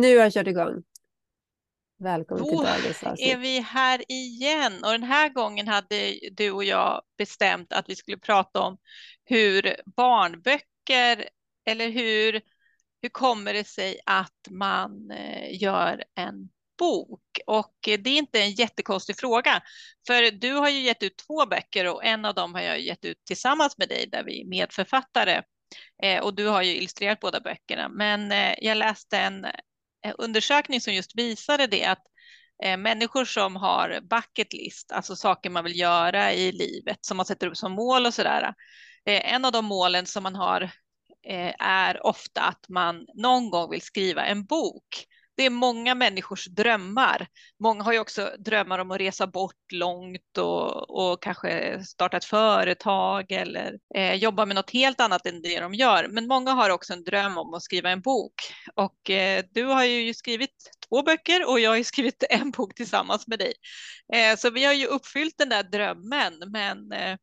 Nu har jag kört igång. Välkommen Då till dagens är avsnitt. vi här igen och den här gången hade du och jag bestämt att vi skulle prata om hur barnböcker eller hur, hur kommer det sig att man eh, gör en bok? Och det är inte en jättekonstig fråga, för du har ju gett ut två böcker och en av dem har jag gett ut tillsammans med dig där vi är medförfattare. Eh, och du har ju illustrerat båda böckerna. Men eh, jag läste en eh, Eh, undersökning som just visade det att eh, människor som har bucket list, alltså saker man vill göra i livet som man sätter upp som mål och sådär. Eh, en av de målen som man har är ofta att man någon gång vill skriva en bok. Det är många människors drömmar. Många har ju också drömmar om att resa bort långt och, och kanske starta ett företag eller eh, jobba med något helt annat än det de gör. Men många har också en dröm om att skriva en bok. Och eh, du har ju skrivit två böcker och jag har ju skrivit en bok tillsammans med dig. Eh, så vi har ju uppfyllt den där drömmen, men eh,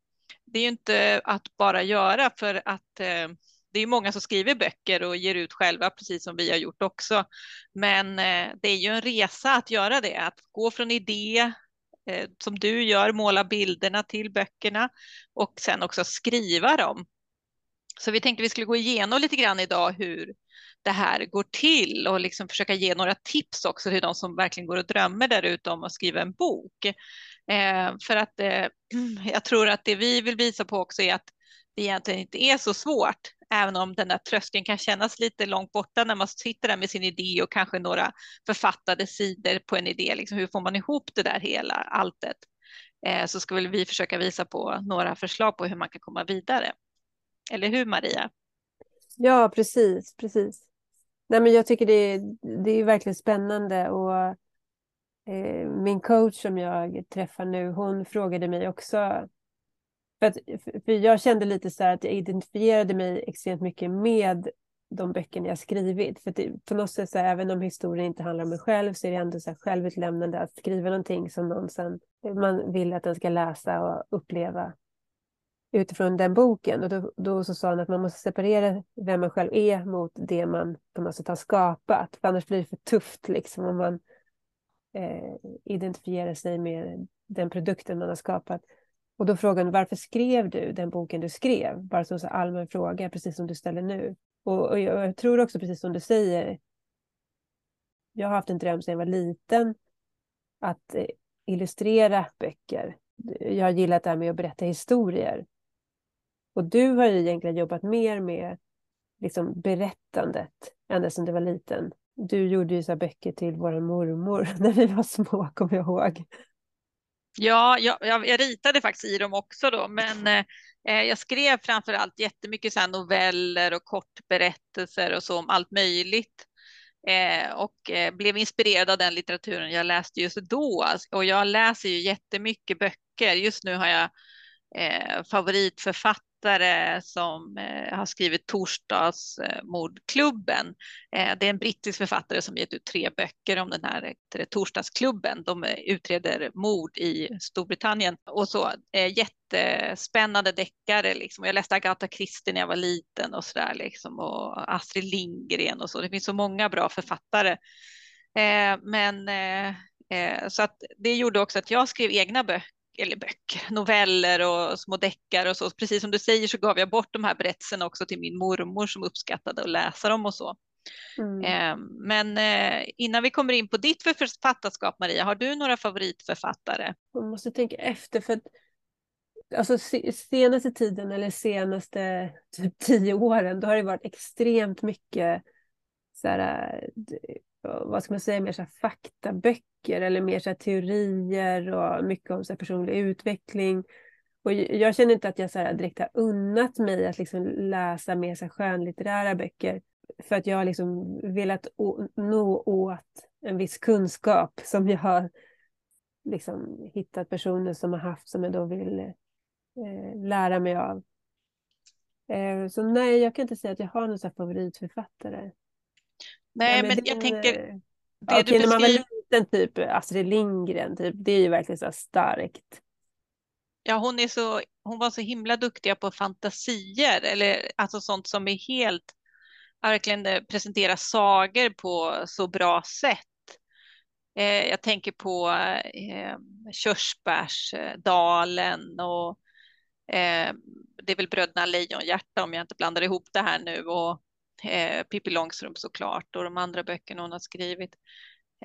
det är ju inte att bara göra för att eh, det är många som skriver böcker och ger ut själva, precis som vi har gjort också. Men eh, det är ju en resa att göra det, att gå från idé, eh, som du gör, måla bilderna till böckerna och sen också skriva dem. Så vi tänkte vi skulle gå igenom lite grann idag hur det här går till och liksom försöka ge några tips också till de som verkligen går och drömmer där ute om att skriva en bok. Eh, för att eh, jag tror att det vi vill visa på också är att det egentligen inte är så svårt, även om den där tröskeln kan kännas lite långt borta när man sitter där med sin idé och kanske några författade sidor på en idé. Liksom, hur får man ihop det där hela alltet? Eh, så ska väl vi försöka visa på några förslag på hur man kan komma vidare. Eller hur Maria? Ja, precis, precis. Nej, men jag tycker det är, det är verkligen spännande och eh, min coach som jag träffar nu, hon frågade mig också för, att, för jag kände lite så här att jag identifierade mig extremt mycket med de böckerna jag skrivit. För det, på något sätt, så här, även om historien inte handlar om mig själv, så är det ändå så här självutlämnande att skriva någonting som någon sen, man vill att den ska läsa och uppleva utifrån den boken. Och då, då så sa han att man måste separera vem man själv är mot det man på något sätt har skapat. För annars blir det för tufft liksom om man eh, identifierar sig med den produkten man har skapat. Och då frågade hon, varför skrev du den boken du skrev? Bara som en allmän fråga, precis som du ställer nu. Och, och, jag, jag, tror också precis som du säger. Jag har haft en dröm sedan jag var liten. Att eh, illustrera böcker. Jag har gillat det här med att berätta historier. Och du har ju egentligen jobbat mer med liksom, berättandet ända sedan du var liten. Du gjorde ju så böcker till vår mormor när vi var små, kommer jag ihåg. Ja, jag, jag, ritade faktiskt i dem också då, men eh, jag skrev framför allt jättemycket så noveller och kortberättelser och så om allt möjligt. Eh, och eh, blev inspirerad av den litteraturen jag läste just då. Och jag läser ju jättemycket böcker. Just nu har jag eh, favoritförfattare författare som eh, har skrivit Torsdagsmordklubben. Eh, det är en brittisk författare som gett ut tre böcker om den här Torsdagsklubben. De eh, utreder mord i Storbritannien och så. Jättespännande deckare liksom. Jag läste Agatha Christie när jag var liten och så där liksom och Astrid Lindgren och så. Det finns så många bra författare. Men så att det gjorde också att jag skrev egna böcker eller böcker, noveller och små deckare och så. Precis som du säger så gav jag bort de här berättelserna också till min mormor som uppskattade att läsa dem och så. Mm. Ehm, men eh, innan vi kommer in på ditt författarskap Maria, har du några favoritförfattare? Jag måste tänka efter för att alltså, senaste tiden eller senaste typ tio åren då har det varit extremt mycket så här, vad ska man säga, mer så här faktaböcker eller mer så här teorier och mycket om så här personlig utveckling. Och jag känner inte att jag så här direkt har unnat mig att liksom läsa mer så här skönlitterära böcker. För att jag har liksom velat nå åt en viss kunskap som jag har liksom hittat personer som har haft som jag då vill eh, lära mig av. Eh, så nej, jag kan inte säga att jag har någon så favoritförfattare. Nej, men, men jag tänker... Det ja, beskriver... när man var liten, typ Astrid Lindgren, typ, det är ju verkligen så starkt. Ja, hon, är så, hon var så himla duktiga på fantasier, eller alltså sånt som är helt verkligen presentera sagor på så bra sätt. Jag tänker på Körsbärsdalen och det är väl Bröderna Lejonhjärta om jag inte blandar ihop det här nu och Eh, Pippi Långstrump såklart och de andra böckerna hon har skrivit.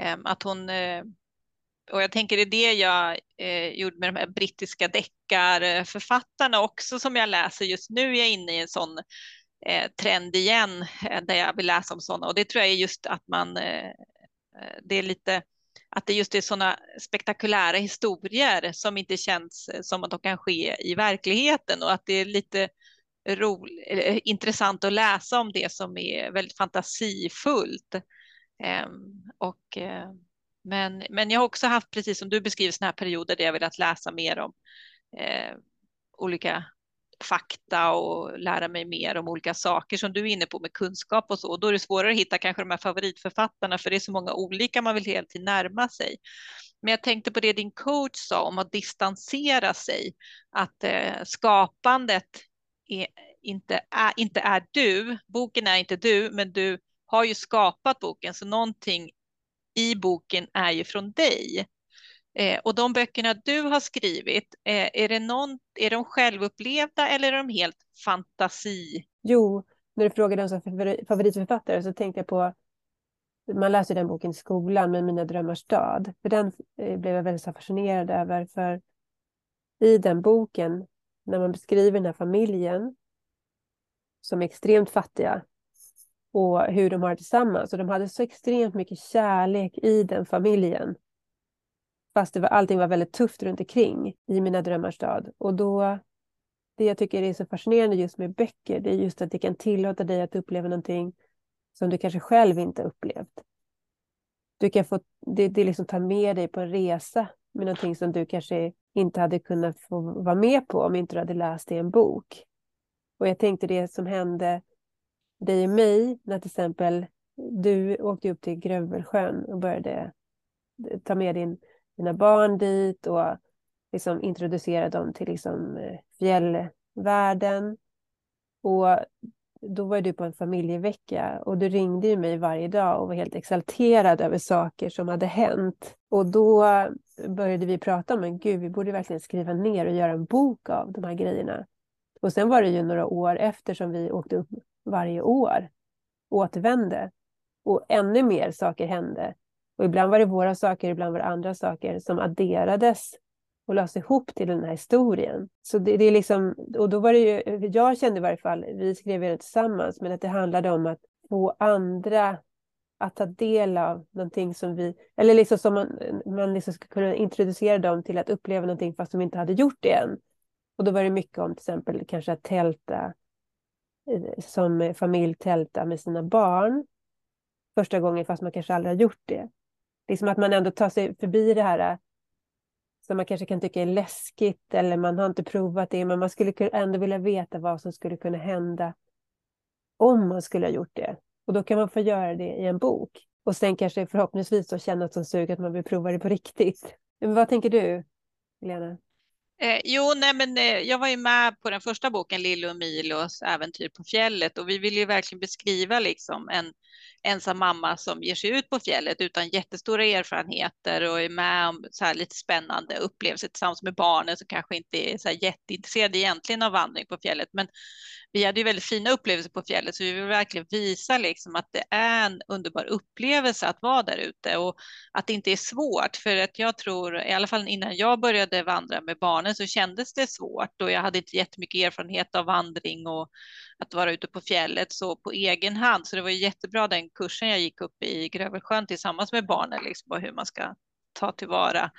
Ehm, att hon eh, och jag tänker det är det jag eh, gjorde med de här brittiska deckarförfattarna också som jag läser just nu. Jag är inne i en sån eh, trend igen eh, där jag vill läsa om sådana och det tror jag är just att man, eh, eh det är lite att det just är sådana spektakulära historier som inte känns som att de kan ske i verkligheten och att det är lite ro, eh, intressant att läsa om det som är väldigt fantasifullt. Ehm, och eh, men, men jag har också haft, precis som du beskriver, sådana här perioder där jag velat läsa mer om eh, olika fakta och lära mig mer om olika saker som du är inne på med kunskap och så. Och då är det svårare att hitta kanske de här favoritförfattarna för det är så många olika man vill hela tiden närma sig. Men jag tänkte på det din coach sa om att distansera sig, att eh, skapandet är, inte, är, inte är du, boken är inte du, men du har ju skapat boken, så någonting i boken är ju från dig. Eh, och de böckerna du har skrivit, eh, är, det någon, är de självupplevda eller är de helt fantasi? Jo, när du frågade om som favoritförfattare så tänkte jag på man läser den boken i skolan med Mina drömmars död, För den eh, blev jag väldigt fascinerad över. För i den boken, när man beskriver den här familjen som är extremt fattiga och hur de har det tillsammans. Och de hade så extremt mycket kärlek i den familjen. Fast det var, allting var väldigt tufft runt omkring i Mina drömmars stad. Och då, det jag tycker är så fascinerande just med böcker, det är just att det kan tillåta dig att uppleva någonting som du kanske själv inte upplevt. Du kan få, det, det liksom tar med dig på en resa med någonting som du kanske inte hade kunnat få vara med på om inte du hade läst det i en bok. Och jag tänkte det som hände dig och mig när till exempel du åkte upp till Grövelsjön och började eh, ta med din, dina barn dit och liksom introducera dem till liksom eh, fjällvärlden. Och då var du på en familjevecka och du ringde ju mig varje dag och var helt exalterad över saker som hade hänt. Och då började vi prata om, men gud, vi borde verkligen skriva ner och göra en bok av de här grejerna. Och sen var det ju några år efter som vi åkte upp varje år återvände. Och ännu mer saker hände. Och ibland var det våra saker, ibland var det andra saker som adderades och lades ihop till den här historien. Så det, det, är liksom, och då var det ju, jag kände i varje fall, vi skrev det tillsammans, men att det handlade om att få andra att ta del av någonting som vi, eller liksom som man, man liksom ska kunna introducera dem till att uppleva någonting fast de inte hade gjort det än. Och då var det mycket om till exempel kanske att tälta, eh, som familj tälta med sina barn första gången fast man kanske aldrig har gjort det. Liksom att man ändå tar sig förbi det här eh, som man kanske kan tycka är läskigt eller man har inte provat det men man skulle ändå vilja veta vad som skulle kunna hända om man skulle ha gjort det. Och då kan man få göra det i en bok. Och sen kanske förhoppningsvis då känna ett sånt sug att man vill prova det på riktigt. Men vad tänker du, Helena? Eh, jo, nej, men eh, jag var ju med på den första boken, Lille och Milos äventyr på fjället och vi ville ju verkligen beskriva liksom en ensam mamma som ger sig ut på fjället utan jättestora erfarenheter och är med om så här lite spännande upplevelser tillsammans med barnen som kanske inte är så här jätteintresserade egentligen av vandring på fjället. Men vi hade ju väldigt fina upplevelser på fjället så vi vill verkligen visa liksom att det är en underbar upplevelse att vara där ute och att det inte är svårt. För att jag tror, i alla fall innan jag började vandra med barnen så kändes det svårt och jag hade inte jättemycket erfarenhet av vandring och att vara ute på fjället så på egen hand. Så det var jättebra den kursen jag gick upp i Grövelsjön tillsammans med barnen, liksom, på hur man ska ta tillvara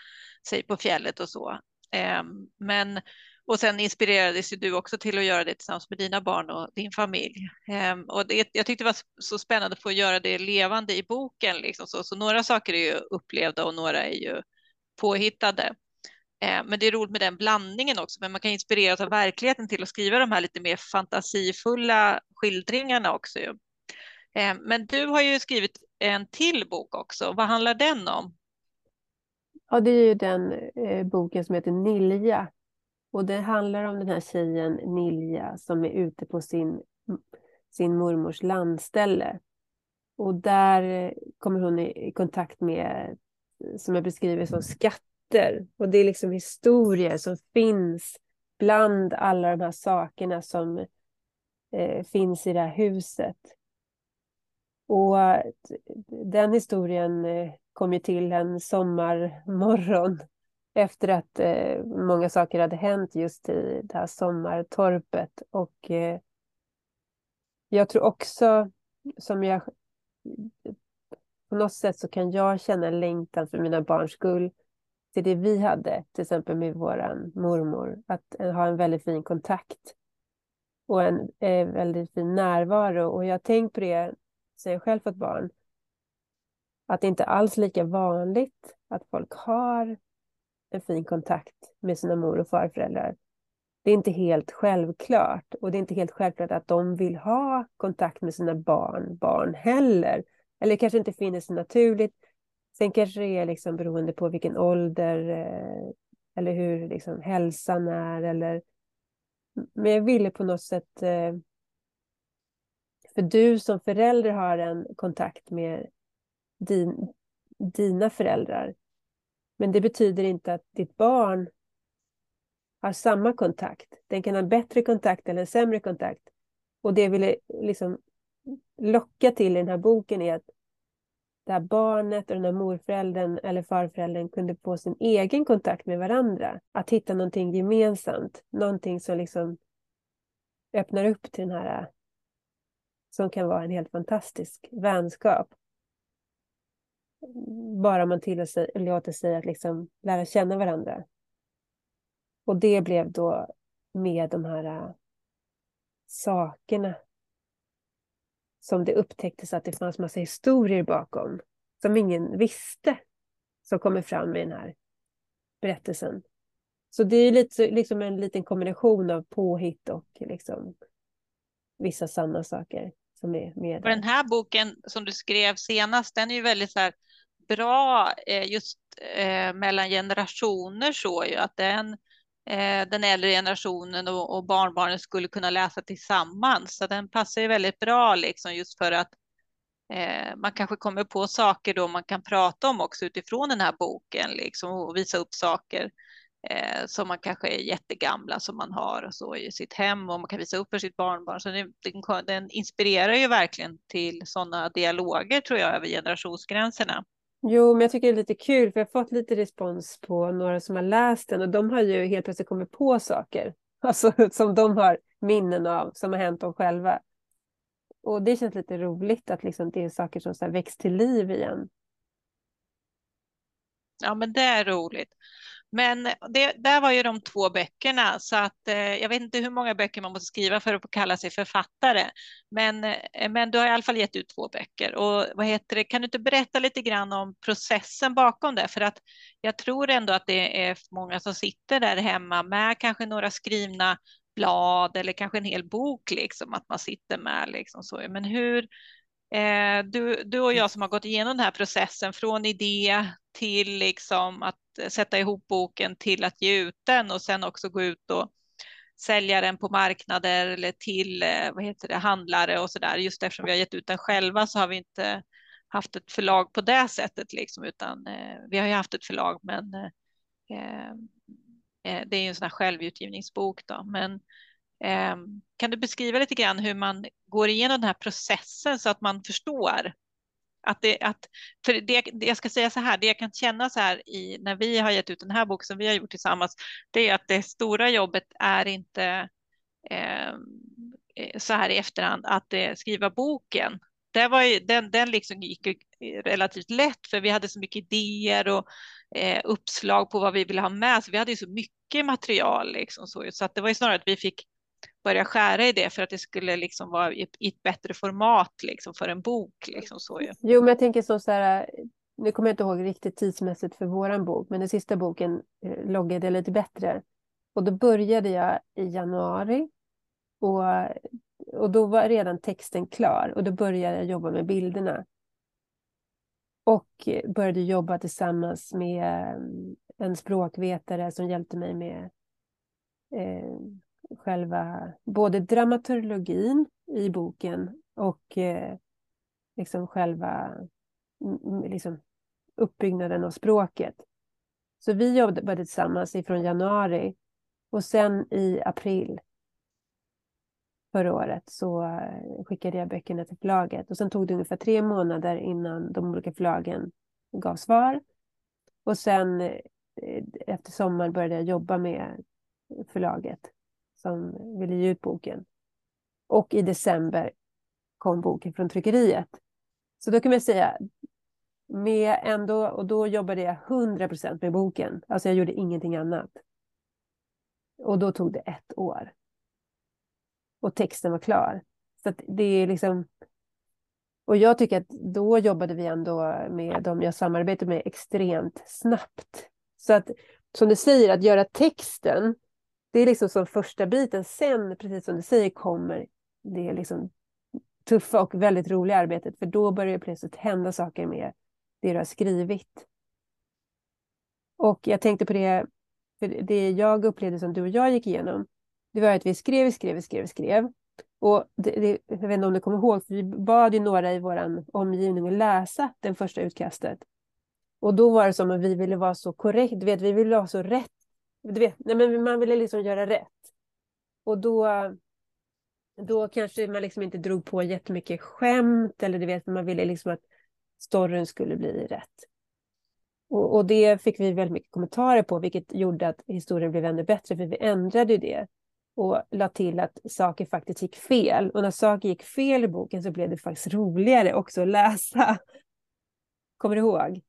sig på fjället och så. Ehm, men och sen inspirerades du också till att göra det tillsammans med dina barn och din familj. Ehm, och det, jag tyckte det var så spännande att få göra det levande i boken. Liksom så, så några saker är ju upplevda och några är ju påhittade. Ehm, men det är roligt med den blandningen också, men man kan inspireras av verkligheten till att skriva de här lite mer fantasifulla skildringarna också. Ehm, men du har ju skrivit en till bok också. Vad handlar den om? Ja, det är ju den eh, boken som heter Nilja och det handlar om den här tjejen Nilja som är ute på sin sin mormors landställe. Och där kommer hon i, kontakt med, som jag beskriver som skatter. Och det är liksom historier som finns bland alla de här sakerna som eh, finns i det här huset. Och den historien eh, kom ju till en sommarmorgon efter att eh, många saker hade hänt just i det här sommartorpet. Och eh, jag tror också, som jag på något sätt så kan jag känna en längtan för mina barns skull till det vi hade, till exempel med vår mormor, att eh, ha en väldigt fin kontakt och en eh, väldigt fin närvaro. Och jag har tänkt på det sen jag själv fått barn, att det inte alls är lika vanligt att folk har en fin kontakt med sina mor och farföräldrar. Det är inte helt självklart och det är inte helt självklart att de vill ha kontakt med sina barn, barn heller. Eller kanske inte finner sig naturligt. Sen kanske det är liksom beroende på vilken ålder eh, eller hur liksom hälsan är. Eller... Men jag ville på något sätt... Eh, för du som förälder har en kontakt med din, dina föräldrar. Men det betyder inte att ditt barn har samma kontakt. Den kan ha bättre kontakt eller sämre kontakt. Och det jag ville liksom locka till i den här boken är att det här barnet och den här morföräldern eller farföräldern kunde få sin egen kontakt med varandra. Att hitta någonting gemensamt, någonting som liksom öppnar upp till den här som kan vara en helt fantastisk vänskap. Bara man tillåter sig att liksom lära känna varandra. Och det blev då med de här äh, sakerna som det upptäcktes att det fanns massa historier bakom som ingen visste som kommer fram i den här berättelsen. Så det är lite, liksom en liten kombination av påhitt och liksom vissa sanna saker som är med. Och den här boken som du skrev senast, den är ju väldigt så här bra eh, just eh, mellan generationer så ju att den eh, den äldre generationen och, och barnbarnen skulle kunna läsa tillsammans. Så den passar ju väldigt bra liksom just för att man kanske kommer på saker då man kan prata om också utifrån den här boken liksom och visa upp saker eh, som man kanske är jättegamla som man har och så i sitt hem och man kan visa upp för sitt barnbarn. Så den, den, den inspirerar ju verkligen till sådana dialoger tror jag över generationsgränserna. Jo, men jag tycker det är lite kul för jag har fått lite respons på några som har läst den och de har ju helt plötsligt kommit på saker alltså, som de har minnen av som har hänt dem själva. Och det känns lite roligt att liksom det är saker som så väcks till liv igen. Ja, men det är roligt. Men det där var ju de två böckerna, så att eh, jag vet inte hur många böcker man måste skriva för att kalla sig författare. Men, eh, men du har i alla fall gett ut två böcker. Och vad heter det, kan du inte berätta lite grann om processen bakom det? För att jag tror ändå att det är många som sitter där hemma med kanske några skrivna blad eller kanske en hel bok, liksom, att man sitter med. Liksom så. Men hur, du, du och jag som har gått igenom den här processen från idé till liksom att sätta ihop boken till att ge ut den och sen också gå ut och sälja den på marknader eller till eh, vad heter det, handlare och så där. Just eftersom vi har gett ut den själva så har vi inte haft ett förlag på det sättet liksom, utan eh, vi har ju haft ett förlag, men eh, eh det är ju en sån här självutgivningsbok då. Men eh, Ehm, kan du beskriva lite grann hur man går igenom den här processen så att man förstår att det, att, för det, jag ska säga så här, det jag kan känna så här i, när vi har gett ut den här boken som vi har gjort tillsammans, det är att det stora jobbet är inte ehm, eh, så här i efterhand att eh, skriva boken. Det var ju, den, den liksom gick relativt lätt för vi hade så mycket idéer och eh, uppslag på vad vi ville ha med, så vi hade ju så mycket material liksom så, så att det var ju snarare att vi fick börja skära i det för att det skulle liksom vara i, ett bättre format liksom för en bok. Liksom så ju. Jo, men jag tänker så, så här, nu kommer jag inte ihåg riktigt tidsmässigt för våran bok, men den sista boken eh, loggade jag lite bättre. Och då började jag i januari och, och då var redan texten klar och då började jag jobba med bilderna. Och började jobba tillsammans med mm, en språkvetare som hjälpte mig med eh, själva både dramaturgin i boken och eh, liksom själva liksom, uppbyggnaden av språket. Så vi jobbade tillsammans ifrån januari och sen i april förra året så eh, skickade jag böckerna till förlaget och sen tog det ungefär tre månader innan de olika förlagen gav svar. Och sen eh, efter sommaren började jag jobba med förlaget som ville ge ut boken. Och i december kom boken från tryckeriet. Så då kan man säga, med ändå, och då jobbade jag 100% med boken. Alltså jag gjorde ingenting annat. Och då tog det ett år. Och texten var klar. Så det är liksom... Och jag tycker att då jobbade vi ändå med dem jag samarbetade med extremt snabbt. Så att, som du säger, att göra texten, det är liksom som första biten. Sen, precis som du säger, kommer det liksom tuffa och väldigt roliga arbetet. För då börjar det plötsligt hända saker med det du har skrivit. Och jag tänkte på det, för det jag upplevde som du och jag gick igenom, det var att vi skrev, skrev, skrev, skrev. Och det, det, jag vet inte om du kommer ihåg, för vi bad ju några i vår omgivning att läsa det första utkastet. Och då var det som att vi ville vara så korrekt, du vet, vi ville vara så rätt. Du vet, nej, men man ville liksom göra rätt. Och då, då kanske man liksom inte drog på jättemycket skämt eller du vet, man ville liksom att storyn skulle bli rätt. Och, och, det fick vi väldigt mycket kommentarer på, vilket gjorde att historien blev ännu bättre, för vi ändrade det och la till att saker faktiskt gick fel. Och när saker gick fel i boken så blev det faktiskt roligare också att läsa. Kommer du ihåg?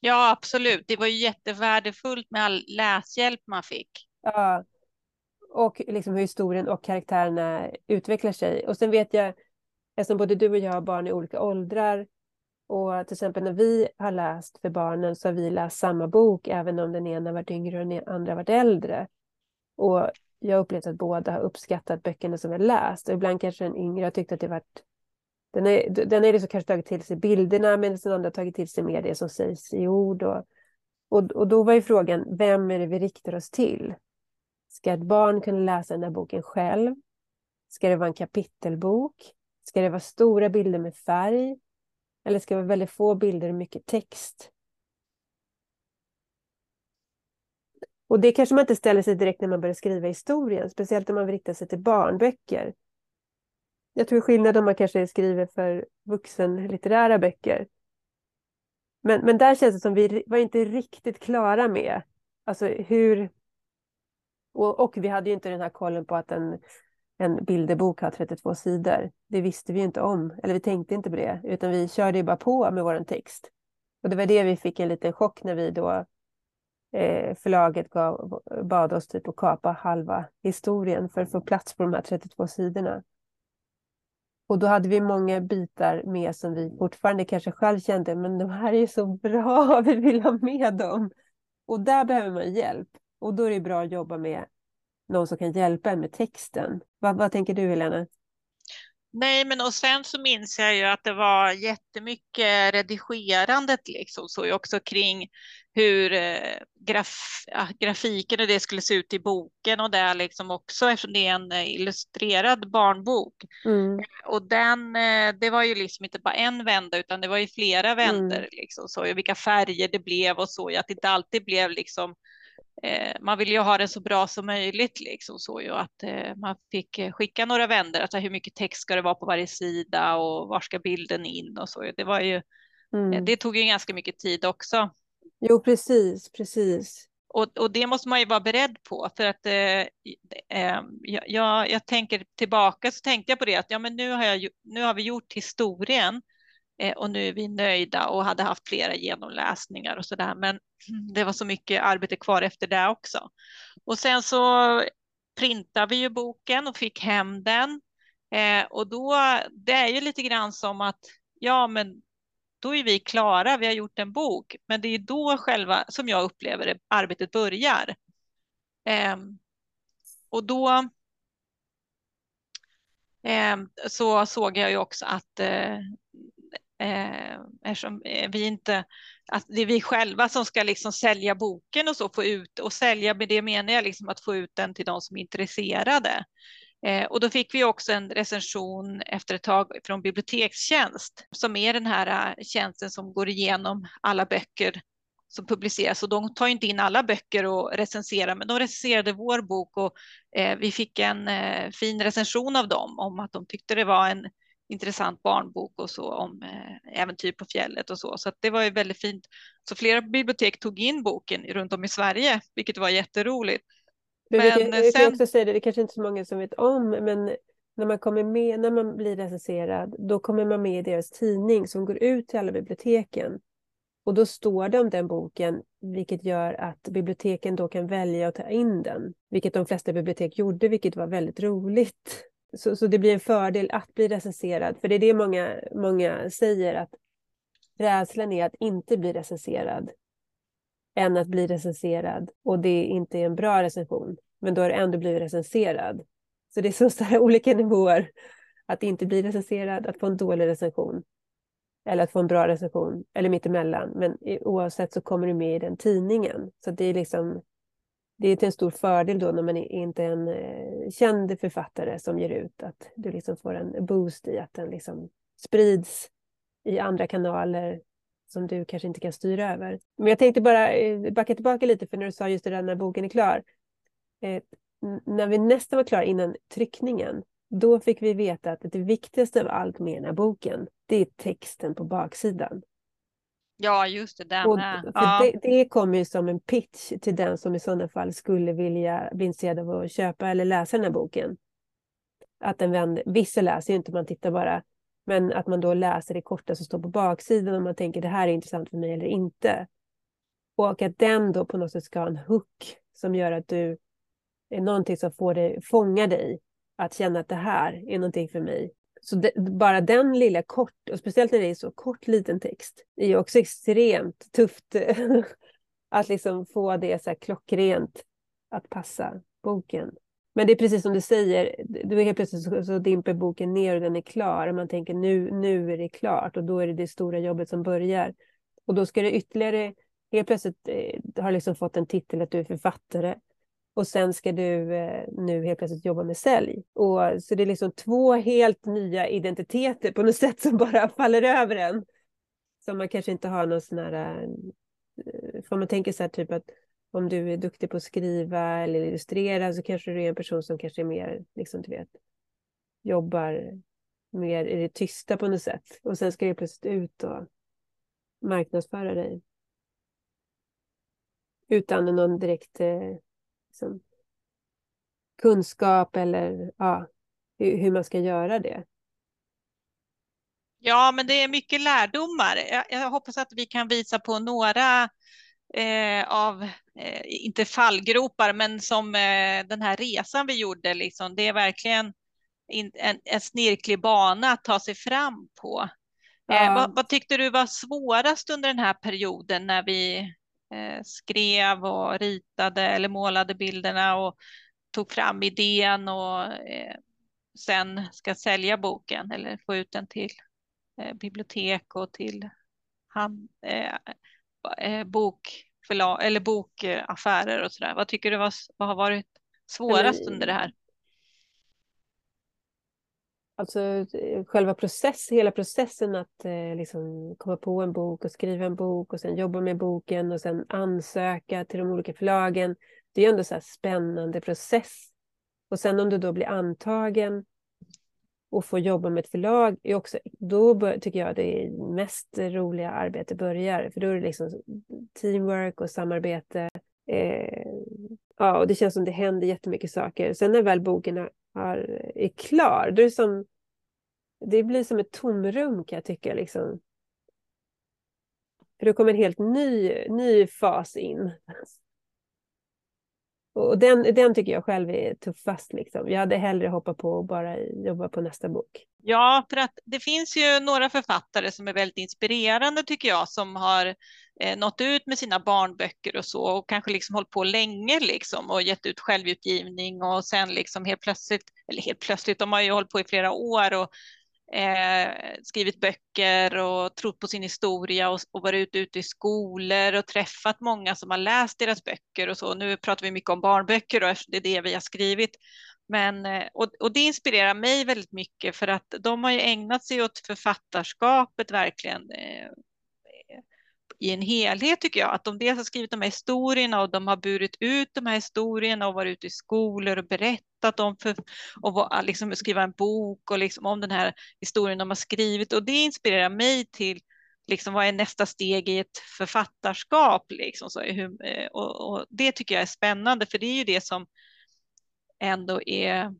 Ja, absolut. Det var ju jättevärdefullt med all läshjälp man fick. Ja, och liksom hur historien och karaktärerna utvecklar sig. Och sen vet jag, eftersom både du och jag har barn i olika åldrar, och till exempel när vi har läst för barnen så har vi läst samma bok, även om den ena varit yngre och den andra varit äldre. Och jag har upplevt att båda har uppskattat böckerna som vi läst. Och ibland kanske den yngre har tyckt att det varit... Den är, den är liksom kanske tagit till sig bilderna, medan den andra har tagit till sig mer det som sägs i ord. Och, och, och då var ju frågan, vem är det vi riktar oss till? Ska ett barn kunna läsa den här boken själv? Ska det vara en kapitelbok? Ska det vara stora bilder med färg? Eller ska det vara väldigt få bilder och mycket text? Och det kanske man inte ställer sig direkt när man börjar skriva historien, speciellt om man vill rikta sig till barnböcker. Jag tror skillnad om man kanske skriver för vuxenlitterära böcker. Men, men där känns det som vi var inte riktigt klara med alltså hur... Och, och vi hade ju inte den här kollen på att en, en bilderbok har 32 sidor. Det visste vi inte om, eller vi tänkte inte på det, utan vi körde ju bara på med vår text. Och det var det vi fick en liten chock när vi då eh, förlaget gav, bad oss typ att kapa halva historien för att få plats på de här 32 sidorna. Och då hade vi många bitar med som vi fortfarande kanske själv kände, men de här är ju så bra, vi vill ha med dem. Och där behöver man hjälp. Och då är det bra att jobba med någon som kan hjälpa en med texten. Vad, vad tänker du Helena? Nej, men och sen så minns jag ju att det var jättemycket redigerandet liksom så också kring hur eh, graf, grafiken och det skulle se ut i boken och där liksom också eftersom det är en eh, illustrerad barnbok. Mm. Och den, eh, det var ju liksom inte bara en vända utan det var ju flera vändor mm. liksom så vilka färger det blev och så att det inte alltid blev liksom eh, man vill ju ha det så bra som möjligt liksom så ju att eh, man fick skicka några vändor, alltså hur mycket text ska det vara på varje sida och var ska bilden in och så. Det var ju, mm. det tog ju ganska mycket tid också. Jo, precis, precis. Och, och det måste man ju vara beredd på för att eh, eh, jag, jag tänker tillbaka så tänkte jag på det att ja, men nu har, jag, nu har vi gjort historien eh, och nu är vi nöjda och hade haft flera genomläsningar och så där. Men det var så mycket arbete kvar efter det också. Och sen så printade vi ju boken och fick hem den. Eh, och då, det är ju lite grann som att, ja men då är vi klara, vi har gjort en bok, men det är då själva, som jag upplever det, arbetet börjar. Eh, och då eh, så såg jag ju också att eh, eh, eftersom eh, vi inte, att det är vi själva som ska liksom sälja boken och så få ut och sälja med det menar jag liksom att få ut den till de som är intresserade. Eh, och då fick vi också en recension efter ett tag från Bibliotekstjänst som är den här eh, tjänsten som går igenom alla böcker som publiceras och de tar inte in alla böcker och recenserar men de recenserade vår bok och eh, vi fick en eh, fin recension av dem om att de tyckte det var en intressant barnbok och så om eh, äventyr på fjället och så. Så det var ju väldigt fint. Så flera bibliotek tog in boken runt om i Sverige, vilket var jätteroligt. Men, men kan, vi kan också säga det, det kanske inte så många som vet om, men när man kommer med, när man blir recenserad, då kommer man med i deras tidning som går ut till alla biblioteken. Och då står det om den boken, vilket gör att biblioteken då kan välja att ta in den, vilket de flesta bibliotek gjorde, vilket var väldigt roligt. Så, så det blir en fördel att bli recenserad, för det är det många, många säger, att rädslan är att inte bli recenserad än att bli recenserad och det inte är en bra recension. Men då har du ändå blivit recenserad. Så det är så, här olika nivåer. Att inte bli recenserad, att få en dålig recension. Eller att få en bra recension, eller mittemellan. Men oavsett så kommer du med i den tidningen. Så det är liksom det är en stor fördel då när man inte är en eh, känd författare som ger ut, att du liksom får en boost i att den liksom sprids i andra kanaler som du kanske inte kan styra över. Men jag tänkte bara eh, backa tillbaka lite för när du sa just det där när boken är klar. Eh, när vi nästan var klara innan tryckningen, då fick vi veta att det viktigaste av allt med den här boken, det är texten på baksidan. Ja, just det. Där med. Ja. Det, det kommer ju som en pitch till den som i sådana fall skulle vilja bli intresserad av att köpa eller läsa den här boken. Att den vänder, vissa läser ju inte, man tittar bara men att man då läser det korta som står på baksidan och man tänker det här är intressant för mig eller inte. Och att den då på något sätt ska ha en hook som gör att du är någonting som får dig, fånga dig att känna att det här är någonting för mig. Så det, bara den lilla kort, och speciellt när det är så kort liten text, är ju också extremt tufft att liksom få det så här klockrent att passa boken. Men det är precis som du säger, du är helt plötsligt så, så dimper boken ner och den är klar. Och man tänker nu, nu är det klart och då är det det stora jobbet som börjar. Och då ska det ytterligare, helt plötsligt eh, har liksom fått en titel att du är författare. Och sen ska du eh, nu helt plötsligt jobba med sälj. Och, så det är liksom två helt nya identiteter på något sätt som bara faller över en. Som man kanske inte har någon sån här... Eh, för man tänker så här typ att om du är duktig på att skriva eller illustrera så kanske du är en person som kanske är mer, liksom du vet, jobbar mer i det tysta på något sätt. Och sen ska du plötsligt ut och marknadsföra dig. Utan någon direkt eh, liksom, kunskap eller ja, hur, man ska göra det. Ja, men det är mycket lärdomar. Jag, jag, hoppas att vi kan visa på några eh, av, inte fallgropar, men som eh, den här resan vi gjorde, liksom, det är verkligen en, en snirklig bana att ta sig fram på. Eh, ja. Vad, vad, tyckte du var svårast under den här perioden när vi eh, skrev och ritade eller målade bilderna och tog fram idén och eh, sen ska sälja boken eller få ut den till bibliotek och till hand, eh, bokförlag, eller bokaffärer och sådär. Vad tycker du var, vad har varit svårast under det här? Alltså eh, själva process, hela processen att eh, liksom komma på en bok och skriva en bok och sen jobba med boken och sen ansöka till de olika förlagen. Det är ändå så spännande process. Och sen om du då blir antagen och få jobba med ett förlag är också, då bör, tycker jag det mest roliga arbete börjar. För då är det liksom teamwork och samarbete. Eh, ja, och det känns som det händer jättemycket saker. Sen när väl boken har, är klar, då är det som, det blir som ett tomrum kan jag tycka. Liksom. För då kommer en helt ny, ny fas in. Och den, den tycker jag själv är tuffast. Liksom. Jag hade hellre hoppat på och bara jobba på nästa bok. Ja, för att det finns ju några författare som är väldigt inspirerande tycker jag, som har eh, nått ut med sina barnböcker och så och kanske liksom hållit på länge liksom och gett ut självutgivning och sen liksom helt plötsligt, eller helt plötsligt, de har ju hållit på i flera år och eh, skrivit böcker och trott på sin historia och, och varit ute, ute i skolor och träffat många som har läst deras böcker och så. Nu pratar vi mycket om barnböcker och det är det vi har skrivit. Men, eh, och, och det inspirerar mig väldigt mycket för att de har ju ägnat sig åt författarskapet verkligen eh, i en helhet tycker jag. Att de dels har skrivit de här historierna och de har burit ut de här historierna och varit ute i skolor och berättat om för, och liksom skriva en bok och liksom om den här historien de har skrivit. Och det inspirerar mig till liksom, vad är nästa steg i ett författarskap? Liksom, så, hur, eh, och, och det tycker jag är spännande, för det är ju det som ändå är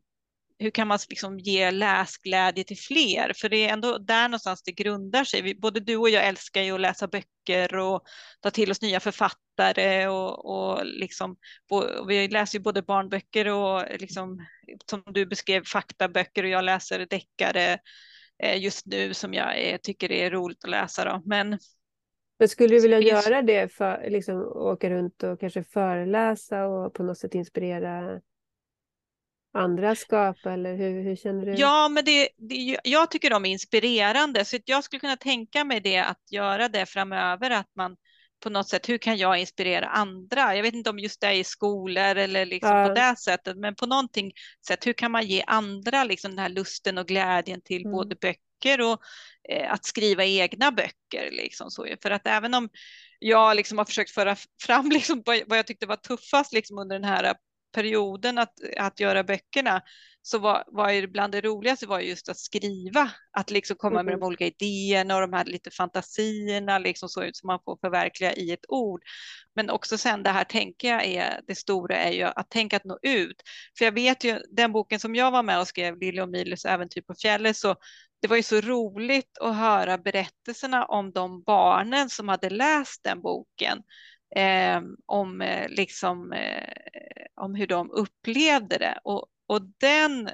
hur kan man liksom ge läsglädje till fler? För det är ändå där någonstans det grundar sig. Vi, både du och jag älskar ju att läsa böcker och ta till oss nya författare och, och liksom, och vi läser ju både barnböcker och liksom, som du beskrev faktaböcker och jag läser deckare eh, just nu som jag tycker är roligt att läsa. Då. Men, Men skulle du vilja göra det, för, liksom åka runt och kanske föreläsa och på något sätt inspirera andra skap eller hur, hur känner du? Ja, men det, det, jag tycker de är inspirerande så jag skulle kunna tänka mig det att göra det framöver att man på något sätt, hur kan jag inspirera andra? Jag vet inte om just det är i skolor eller liksom ja. på det sättet, men på någonting sätt, hur kan man ge andra liksom den här lusten och glädjen till mm. både böcker och eh, att skriva egna böcker liksom så. För att även om jag liksom har försökt föra fram liksom vad jag tyckte var tuffast liksom under den här perioden att, att göra böckerna så var, var bland det roligaste var just att skriva, att liksom komma med de mm. olika idéerna och de här lite fantasierna liksom så som man får förverkliga i ett ord. Men också sen det här tänker jag är det stora är ju att tänka att nå ut. För jag vet ju den boken som jag var med och skrev, Lille och Miles äventyr på fjället, så det var ju så roligt att höra berättelserna om de barnen som hade läst den boken eh, om, eh, liksom, eh, om hur de upplevde det. Och, och den,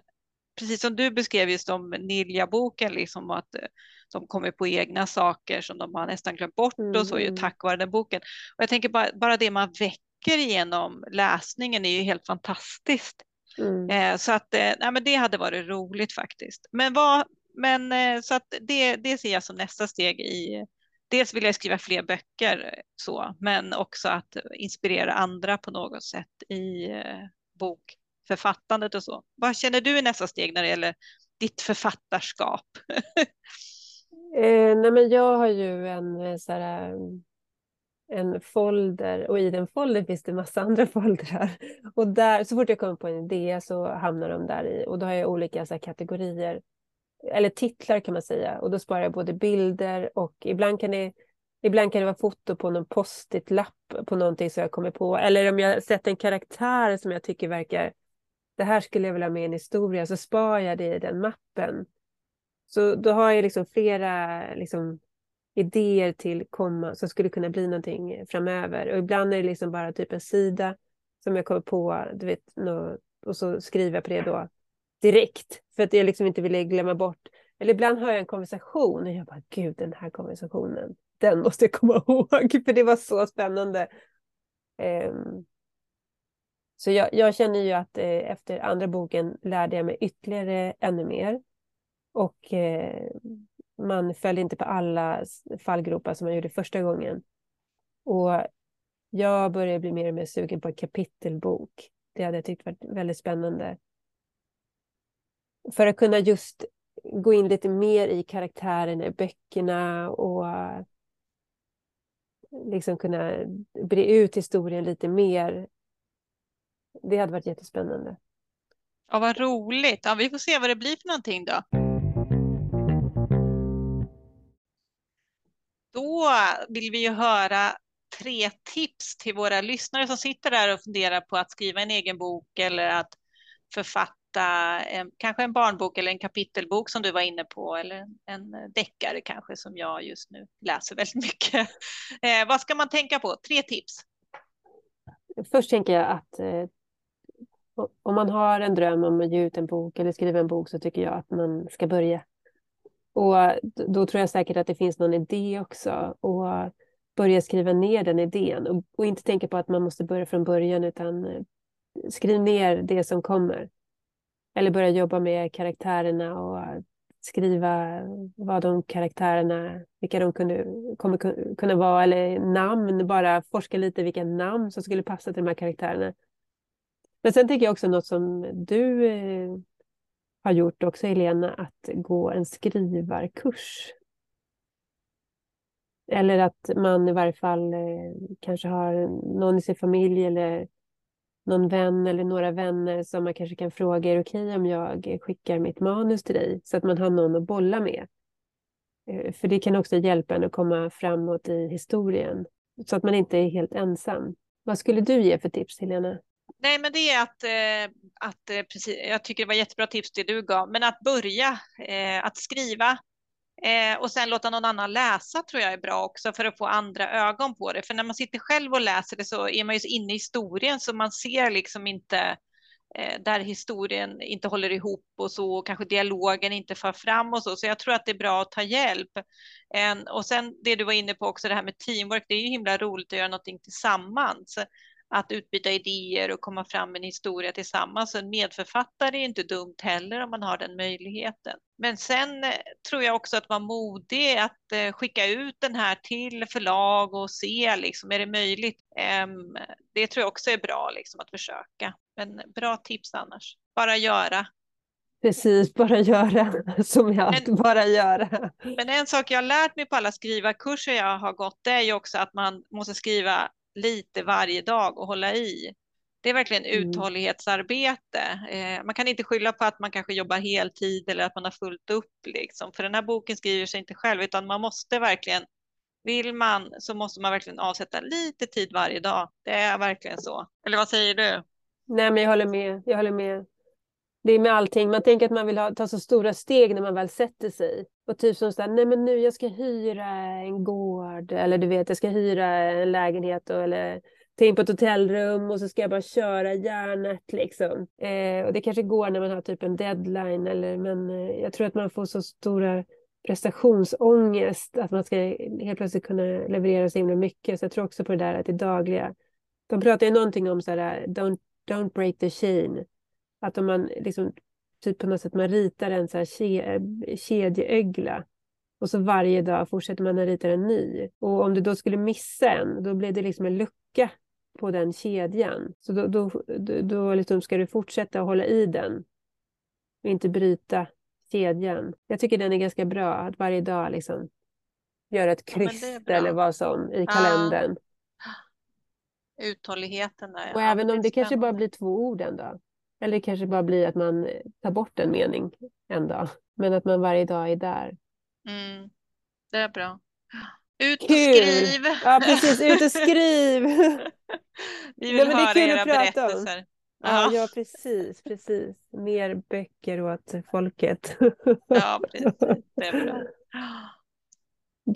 precis som du beskrev just om Nilja-boken, liksom att eh, de kommer på egna saker som de har nästan glömt bort mm. och så ju mm. tack vare den boken. Och jag tänker bara, bara det man väcker genom läsningen är ju helt fantastiskt. Mm. Eh, så att eh, nej, men det hade varit roligt faktiskt. Men, vad, men så att det, det ser jag som nästa steg i, dels vill jag skriva fler böcker eh, så, men också att inspirera andra på något sätt i eh, bokförfattandet och så. Vad känner du i nästa steg när det gäller ditt författarskap? eh, nej men jag har ju en eh, så här, en folder och i den foldern finns det massa andra foldrar. Och där, så fort jag kommer på en idé så hamnar de där i och då har jag olika så här, kategorier eller titlar kan man säga. Och då sparar jag både bilder och ibland kan det, ibland kan det vara foto på någon post-it-lapp på någonting som jag kommer på. Eller om jag sett en karaktär som jag tycker verkar, det här skulle jag vilja ha med i en historia, så sparar jag det i den mappen. Så då har jag liksom flera liksom, idéer till komma som skulle kunna bli någonting framöver. Och ibland är det liksom bara typ en sida som jag kommer på, du vet, och så skriver jag på det då direkt för att jag liksom inte ville glömma bort. Eller ibland har jag en konversation och jag bara, gud den här konversationen, den måste jag komma ihåg för det var så spännande. Um, så jag, jag, känner ju att eh, efter andra boken lärde jag mig ytterligare ännu mer. Och eh, man föll inte på alla fallgropar som man gjorde första gången. Och jag började bli mer och mer sugen på en kapitelbok. Det hade jag tyckt varit väldigt spännande för att kunna just gå in lite mer i karaktärerna i böckerna och liksom kunna bre ut historien lite mer. Det hade varit jättespännande. Ja, vad roligt. Ja, vi får se vad det blir för någonting då. Då vill vi ju höra tre tips till våra lyssnare som sitter där och funderar på att skriva en egen bok eller att författa hitta en, kanske en barnbok eller en kapitelbok som du var inne på eller en deckare kanske som jag just nu läser väldigt mycket. Eh, vad ska man tänka på? Tre tips. Först tänker jag att eh, om man har en dröm om att ge ut en bok eller skriva en bok så tycker jag att man ska börja. Och då tror jag säkert att det finns någon idé också och börja skriva ner den idén och, och inte tänka på att man måste börja från början utan eh, skriv ner det som kommer. Eller börja jobba med karaktärerna och skriva vad de karaktärerna, vilka de kunde, kommer kunna vara, eller namn, bara forska lite vilka namn som skulle passa till de här karaktärerna. Men sen tänker jag också något som du eh, har gjort också, Helena, att gå en skrivarkurs. Eller att man i varje fall eh, kanske har någon i sin familj eller någon vän eller några vänner som man kanske kan fråga, är det okej okay om jag skickar mitt manus till dig? Så att man har någon att bolla med. Eh, för det kan också hjälpa en att komma framåt i historien. Så att man inte är helt ensam. Vad skulle du ge för tips, Helena? Nej, men det är att, eh, att eh, precis, jag tycker det var jättebra tips det du gav, men att börja, att skriva Eh, och sen låta någon annan läsa tror jag är bra också för att få andra ögon på det. För när man sitter själv och läser det så är man ju så inne i historien så man ser liksom inte Eh, där historien inte håller ihop och så, och kanske dialogen inte för fram och så. Så jag tror att det är bra att ta hjälp. Och sen det du var inne på också, det här med teamwork, det är ju himla roligt att göra någonting tillsammans. Att utbyta idéer och komma fram med en historia tillsammans. En medförfattare är inte dumt heller om man har den möjligheten. Men sen eh, tror jag också att vara modig att eh, skicka ut den här till förlag och se liksom, är det möjligt? Ehm, det tror jag också är bra liksom, att försöka. Men bra tips annars. Bara göra. Precis, bara göra som jag men, bara göra. Men en sak jag har lärt mig på alla skrivarkurser jag har gått, det är ju också att man måste skriva lite varje dag och hålla i. Det är verkligen mm. uthållighetsarbete. Eh, man kan inte skylla på att man kanske jobbar heltid eller att man har fullt upp, liksom. för den här boken skriver sig inte själv, utan man måste verkligen, vill man så måste man verkligen avsätta lite tid varje dag. Det är verkligen så. Eller vad säger du? Nej, men jag håller med. Jag håller med. Det är med allting. Man tänker att man vill ha, ta så stora steg när man väl sätter sig. Och typ som sådär, nej men nu jag ska hyra en gård. Eller du vet, jag ska hyra en lägenhet. Och, eller ta in på ett hotellrum och så ska jag bara köra järnet liksom. Eh, och det kanske går när man har typ en deadline. Eller, men eh, jag tror att man får så stora prestationsångest. Att man ska helt plötsligt kunna leverera så himla mycket. Så jag tror också på det där att det dagliga. De pratar ju någonting om sådär, don't don't break the chain. Att om man liksom, typ på något sätt man ritar en så här kedjeögla och så varje dag fortsätter man att rita en ny. Och om du då skulle missa en, då blir det liksom en lucka på den kedjan. Så då, då, då, då liksom ska du fortsätta att hålla i den och inte bryta kedjan. Jag tycker den är ganska bra, att varje dag liksom göra ett kryss ja, eller vad som i kalendern. Ja uthålligheten där. Och ja, även om det, det kanske bara blir två ord en dag. Eller det kanske bara blir att man tar bort en mening en dag. Men att man varje dag är där. Mm. Det är bra. Ut och Kul. skriv! Ja, precis. Ut och skriv! Vi vill Nej, höra era berättelser. Om. Ja, ja, precis, precis. Mer böcker åt folket. ja, precis. Det är bra.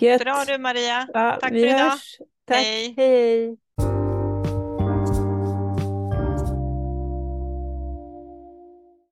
Gött. Bra du Maria. Ja, Tack för idag. Hörs. Tack. Hej. Hej.